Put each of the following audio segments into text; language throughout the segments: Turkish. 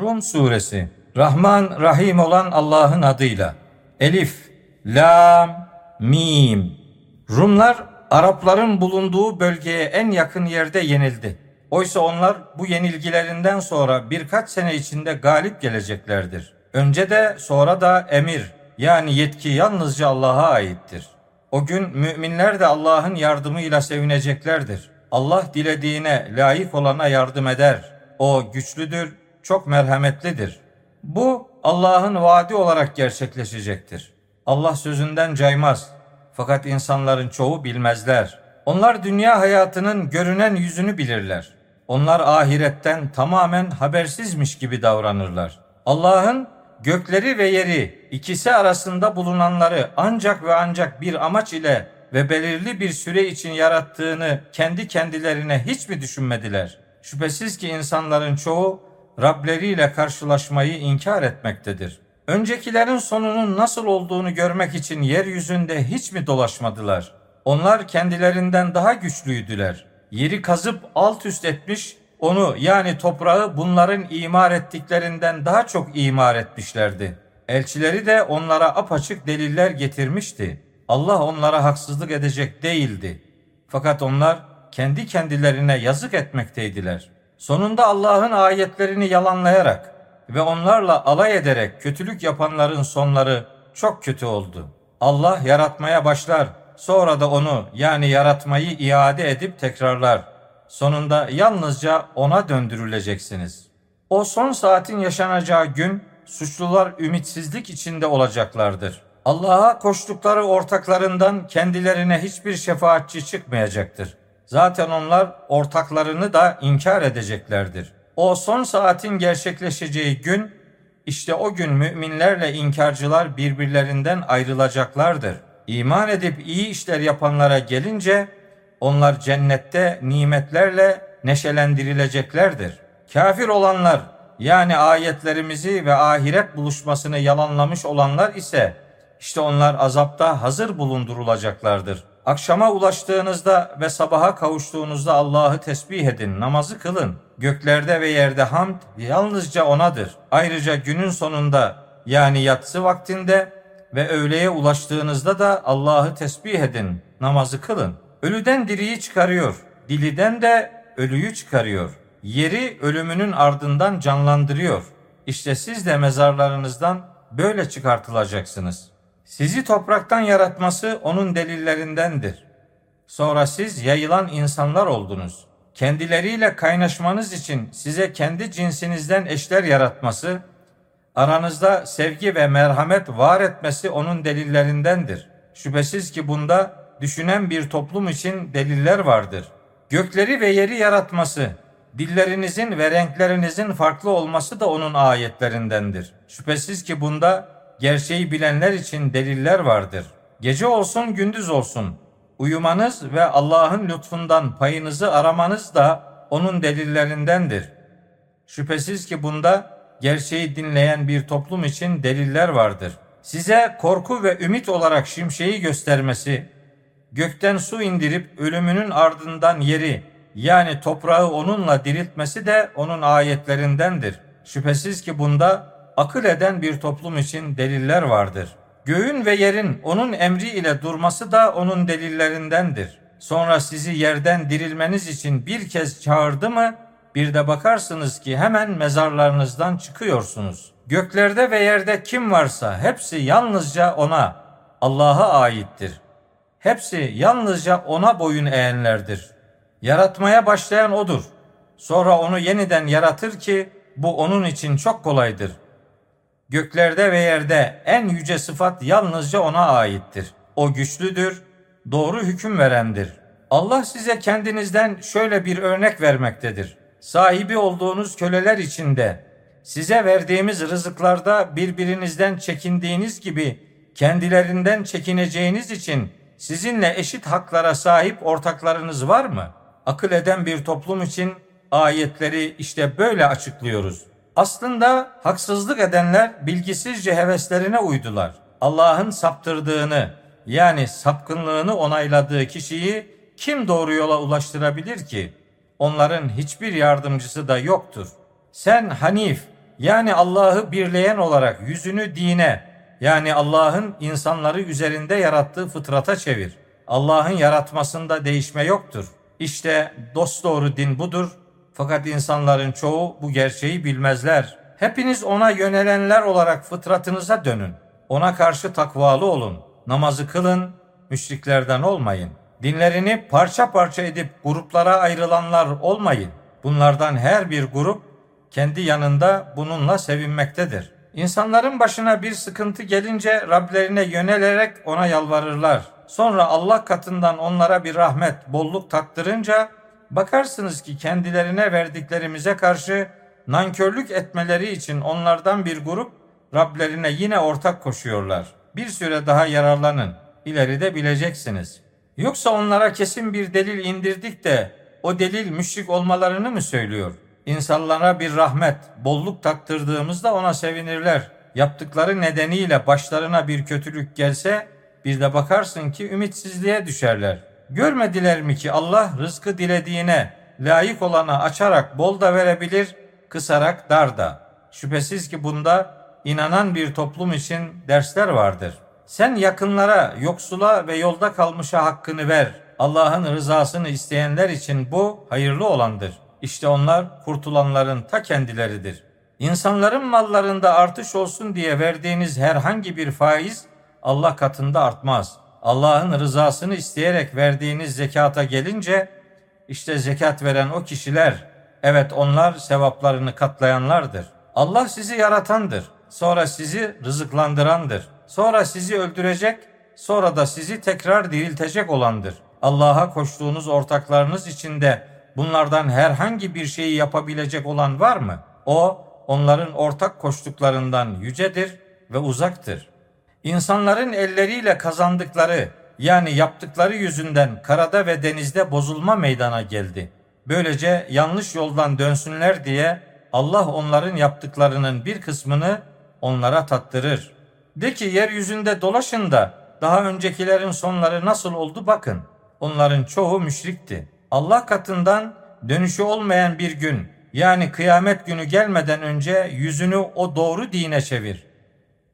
Rum suresi Rahman Rahim olan Allah'ın adıyla. Elif, Lam, Mim. Rumlar Arapların bulunduğu bölgeye en yakın yerde yenildi. Oysa onlar bu yenilgilerinden sonra birkaç sene içinde galip geleceklerdir. Önce de sonra da emir yani yetki yalnızca Allah'a aittir. O gün müminler de Allah'ın yardımıyla sevineceklerdir. Allah dilediğine layık olana yardım eder. O güçlüdür, çok merhametlidir. Bu Allah'ın vaadi olarak gerçekleşecektir. Allah sözünden caymaz. Fakat insanların çoğu bilmezler. Onlar dünya hayatının görünen yüzünü bilirler. Onlar ahiretten tamamen habersizmiş gibi davranırlar. Allah'ın gökleri ve yeri ikisi arasında bulunanları ancak ve ancak bir amaç ile ve belirli bir süre için yarattığını kendi kendilerine hiç mi düşünmediler? Şüphesiz ki insanların çoğu Rableriyle karşılaşmayı inkar etmektedir. Öncekilerin sonunun nasıl olduğunu görmek için yeryüzünde hiç mi dolaşmadılar? Onlar kendilerinden daha güçlüydüler. Yeri kazıp alt üst etmiş, onu yani toprağı bunların imar ettiklerinden daha çok imar etmişlerdi. Elçileri de onlara apaçık deliller getirmişti. Allah onlara haksızlık edecek değildi. Fakat onlar kendi kendilerine yazık etmekteydiler. Sonunda Allah'ın ayetlerini yalanlayarak ve onlarla alay ederek kötülük yapanların sonları çok kötü oldu. Allah yaratmaya başlar, sonra da onu yani yaratmayı iade edip tekrarlar. Sonunda yalnızca ona döndürüleceksiniz. O son saatin yaşanacağı gün suçlular ümitsizlik içinde olacaklardır. Allah'a koştukları ortaklarından kendilerine hiçbir şefaatçi çıkmayacaktır. Zaten onlar ortaklarını da inkar edeceklerdir. O son saatin gerçekleşeceği gün işte o gün müminlerle inkarcılar birbirlerinden ayrılacaklardır. İman edip iyi işler yapanlara gelince onlar cennette nimetlerle neşelendirileceklerdir. Kafir olanlar yani ayetlerimizi ve ahiret buluşmasını yalanlamış olanlar ise işte onlar azapta hazır bulundurulacaklardır. Akşama ulaştığınızda ve sabaha kavuştuğunuzda Allah'ı tesbih edin, namazı kılın. Göklerde ve yerde hamd yalnızca O'nadır. Ayrıca günün sonunda yani yatsı vaktinde ve öğleye ulaştığınızda da Allah'ı tesbih edin, namazı kılın. Ölüden diriyi çıkarıyor, diliden de ölüyü çıkarıyor. Yeri ölümünün ardından canlandırıyor. İşte siz de mezarlarınızdan böyle çıkartılacaksınız.'' Sizi topraktan yaratması onun delillerindendir. Sonra siz yayılan insanlar oldunuz. Kendileriyle kaynaşmanız için size kendi cinsinizden eşler yaratması, aranızda sevgi ve merhamet var etmesi onun delillerindendir. Şüphesiz ki bunda düşünen bir toplum için deliller vardır. Gökleri ve yeri yaratması, dillerinizin ve renklerinizin farklı olması da onun ayetlerindendir. Şüphesiz ki bunda gerçeği bilenler için deliller vardır. Gece olsun gündüz olsun uyumanız ve Allah'ın lütfundan payınızı aramanız da onun delillerindendir. Şüphesiz ki bunda gerçeği dinleyen bir toplum için deliller vardır. Size korku ve ümit olarak şimşeği göstermesi, gökten su indirip ölümünün ardından yeri yani toprağı onunla diriltmesi de onun ayetlerindendir. Şüphesiz ki bunda akıl eden bir toplum için deliller vardır. Göğün ve yerin onun emri ile durması da onun delillerindendir. Sonra sizi yerden dirilmeniz için bir kez çağırdı mı, bir de bakarsınız ki hemen mezarlarınızdan çıkıyorsunuz. Göklerde ve yerde kim varsa hepsi yalnızca ona, Allah'a aittir. Hepsi yalnızca ona boyun eğenlerdir. Yaratmaya başlayan odur. Sonra onu yeniden yaratır ki bu onun için çok kolaydır. Göklerde ve yerde en yüce sıfat yalnızca ona aittir. O güçlüdür, doğru hüküm verendir. Allah size kendinizden şöyle bir örnek vermektedir. Sahibi olduğunuz köleler içinde size verdiğimiz rızıklarda birbirinizden çekindiğiniz gibi kendilerinden çekineceğiniz için sizinle eşit haklara sahip ortaklarınız var mı? Akıl eden bir toplum için ayetleri işte böyle açıklıyoruz. Aslında haksızlık edenler bilgisizce heveslerine uydular. Allah'ın saptırdığını yani sapkınlığını onayladığı kişiyi kim doğru yola ulaştırabilir ki? Onların hiçbir yardımcısı da yoktur. Sen Hanif yani Allah'ı birleyen olarak yüzünü dine yani Allah'ın insanları üzerinde yarattığı fıtrata çevir. Allah'ın yaratmasında değişme yoktur. İşte dosdoğru din budur. Fakat insanların çoğu bu gerçeği bilmezler. Hepiniz ona yönelenler olarak fıtratınıza dönün. Ona karşı takvalı olun. Namazı kılın, müşriklerden olmayın. Dinlerini parça parça edip gruplara ayrılanlar olmayın. Bunlardan her bir grup kendi yanında bununla sevinmektedir. İnsanların başına bir sıkıntı gelince Rablerine yönelerek ona yalvarırlar. Sonra Allah katından onlara bir rahmet, bolluk taktırınca bakarsınız ki kendilerine verdiklerimize karşı nankörlük etmeleri için onlardan bir grup Rablerine yine ortak koşuyorlar. Bir süre daha yararlanın. İleride bileceksiniz. Yoksa onlara kesin bir delil indirdik de o delil müşrik olmalarını mı söylüyor? İnsanlara bir rahmet, bolluk taktırdığımızda ona sevinirler. Yaptıkları nedeniyle başlarına bir kötülük gelse bir de bakarsın ki ümitsizliğe düşerler. Görmediler mi ki Allah rızkı dilediğine, layık olana açarak bol da verebilir, kısarak dar da. Şüphesiz ki bunda inanan bir toplum için dersler vardır. Sen yakınlara, yoksula ve yolda kalmışa hakkını ver. Allah'ın rızasını isteyenler için bu hayırlı olandır. İşte onlar kurtulanların ta kendileridir. İnsanların mallarında artış olsun diye verdiğiniz herhangi bir faiz Allah katında artmaz. Allah'ın rızasını isteyerek verdiğiniz zekata gelince işte zekat veren o kişiler evet onlar sevaplarını katlayanlardır. Allah sizi yaratandır. Sonra sizi rızıklandırandır. Sonra sizi öldürecek, sonra da sizi tekrar diriltecek olandır. Allah'a koştuğunuz ortaklarınız içinde bunlardan herhangi bir şeyi yapabilecek olan var mı? O onların ortak koştuklarından yücedir ve uzaktır. İnsanların elleriyle kazandıkları yani yaptıkları yüzünden karada ve denizde bozulma meydana geldi. Böylece yanlış yoldan dönsünler diye Allah onların yaptıklarının bir kısmını onlara tattırır. De ki yeryüzünde dolaşın da daha öncekilerin sonları nasıl oldu bakın. Onların çoğu müşrikti. Allah katından dönüşü olmayan bir gün yani kıyamet günü gelmeden önce yüzünü o doğru dine çevir.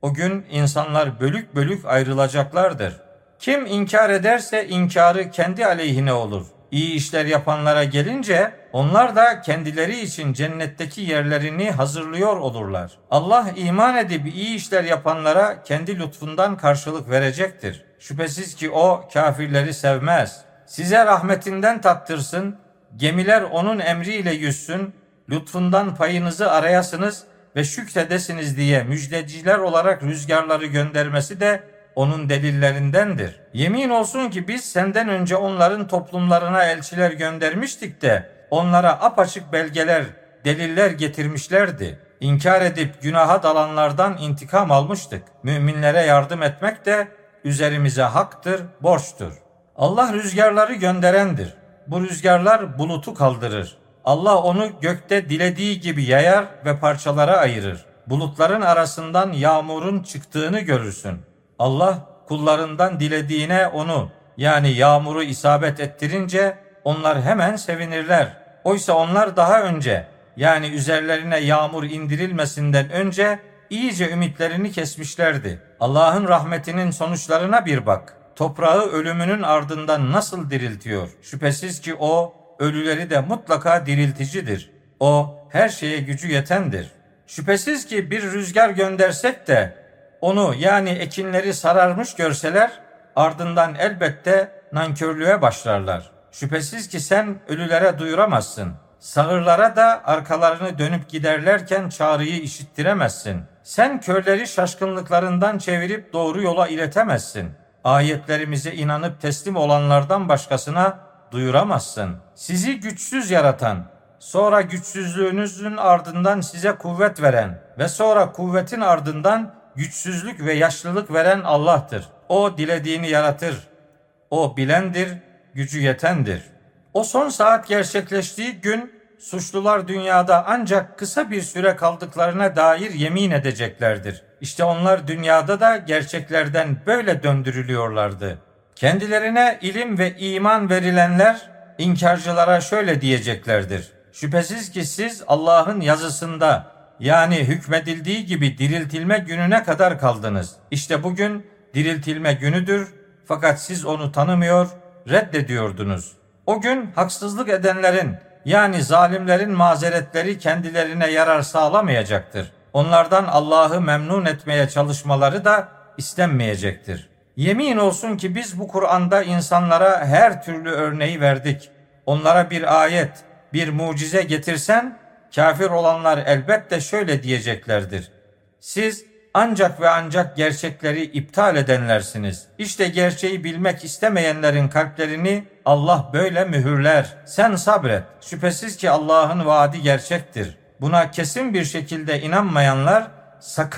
O gün insanlar bölük bölük ayrılacaklardır. Kim inkar ederse inkarı kendi aleyhine olur. İyi işler yapanlara gelince onlar da kendileri için cennetteki yerlerini hazırlıyor olurlar. Allah iman edip iyi işler yapanlara kendi lütfundan karşılık verecektir. Şüphesiz ki o kafirleri sevmez. Size rahmetinden tattırsın, gemiler onun emriyle yüzsün, lütfundan payınızı arayasınız ve şükredesiniz diye müjdeciler olarak rüzgarları göndermesi de onun delillerindendir. Yemin olsun ki biz senden önce onların toplumlarına elçiler göndermiştik de onlara apaçık belgeler, deliller getirmişlerdi. İnkar edip günaha dalanlardan intikam almıştık. Müminlere yardım etmek de üzerimize haktır, borçtur. Allah rüzgarları gönderendir. Bu rüzgarlar bulutu kaldırır. Allah onu gökte dilediği gibi yayar ve parçalara ayırır. Bulutların arasından yağmurun çıktığını görürsün. Allah kullarından dilediğine onu yani yağmuru isabet ettirince onlar hemen sevinirler. Oysa onlar daha önce yani üzerlerine yağmur indirilmesinden önce iyice ümitlerini kesmişlerdi. Allah'ın rahmetinin sonuçlarına bir bak. Toprağı ölümünün ardından nasıl diriltiyor? Şüphesiz ki o ölüleri de mutlaka dirilticidir. O her şeye gücü yetendir. Şüphesiz ki bir rüzgar göndersek de onu yani ekinleri sararmış görseler ardından elbette nankörlüğe başlarlar. Şüphesiz ki sen ölülere duyuramazsın. Sağırlara da arkalarını dönüp giderlerken çağrıyı işittiremezsin. Sen körleri şaşkınlıklarından çevirip doğru yola iletemezsin. Ayetlerimize inanıp teslim olanlardan başkasına duyuramazsın. Sizi güçsüz yaratan, sonra güçsüzlüğünüzün ardından size kuvvet veren ve sonra kuvvetin ardından güçsüzlük ve yaşlılık veren Allah'tır. O dilediğini yaratır. O bilendir, gücü yetendir. O son saat gerçekleştiği gün suçlular dünyada ancak kısa bir süre kaldıklarına dair yemin edeceklerdir. İşte onlar dünyada da gerçeklerden böyle döndürülüyorlardı. Kendilerine ilim ve iman verilenler inkarcılara şöyle diyeceklerdir. Şüphesiz ki siz Allah'ın yazısında yani hükmedildiği gibi diriltilme gününe kadar kaldınız. İşte bugün diriltilme günüdür fakat siz onu tanımıyor, reddediyordunuz. O gün haksızlık edenlerin yani zalimlerin mazeretleri kendilerine yarar sağlamayacaktır. Onlardan Allah'ı memnun etmeye çalışmaları da istenmeyecektir. Yemin olsun ki biz bu Kur'an'da insanlara her türlü örneği verdik. Onlara bir ayet, bir mucize getirsen kafir olanlar elbette şöyle diyeceklerdir. Siz ancak ve ancak gerçekleri iptal edenlersiniz. İşte gerçeği bilmek istemeyenlerin kalplerini Allah böyle mühürler. Sen sabret. Şüphesiz ki Allah'ın vaadi gerçektir. Buna kesin bir şekilde inanmayanlar sakın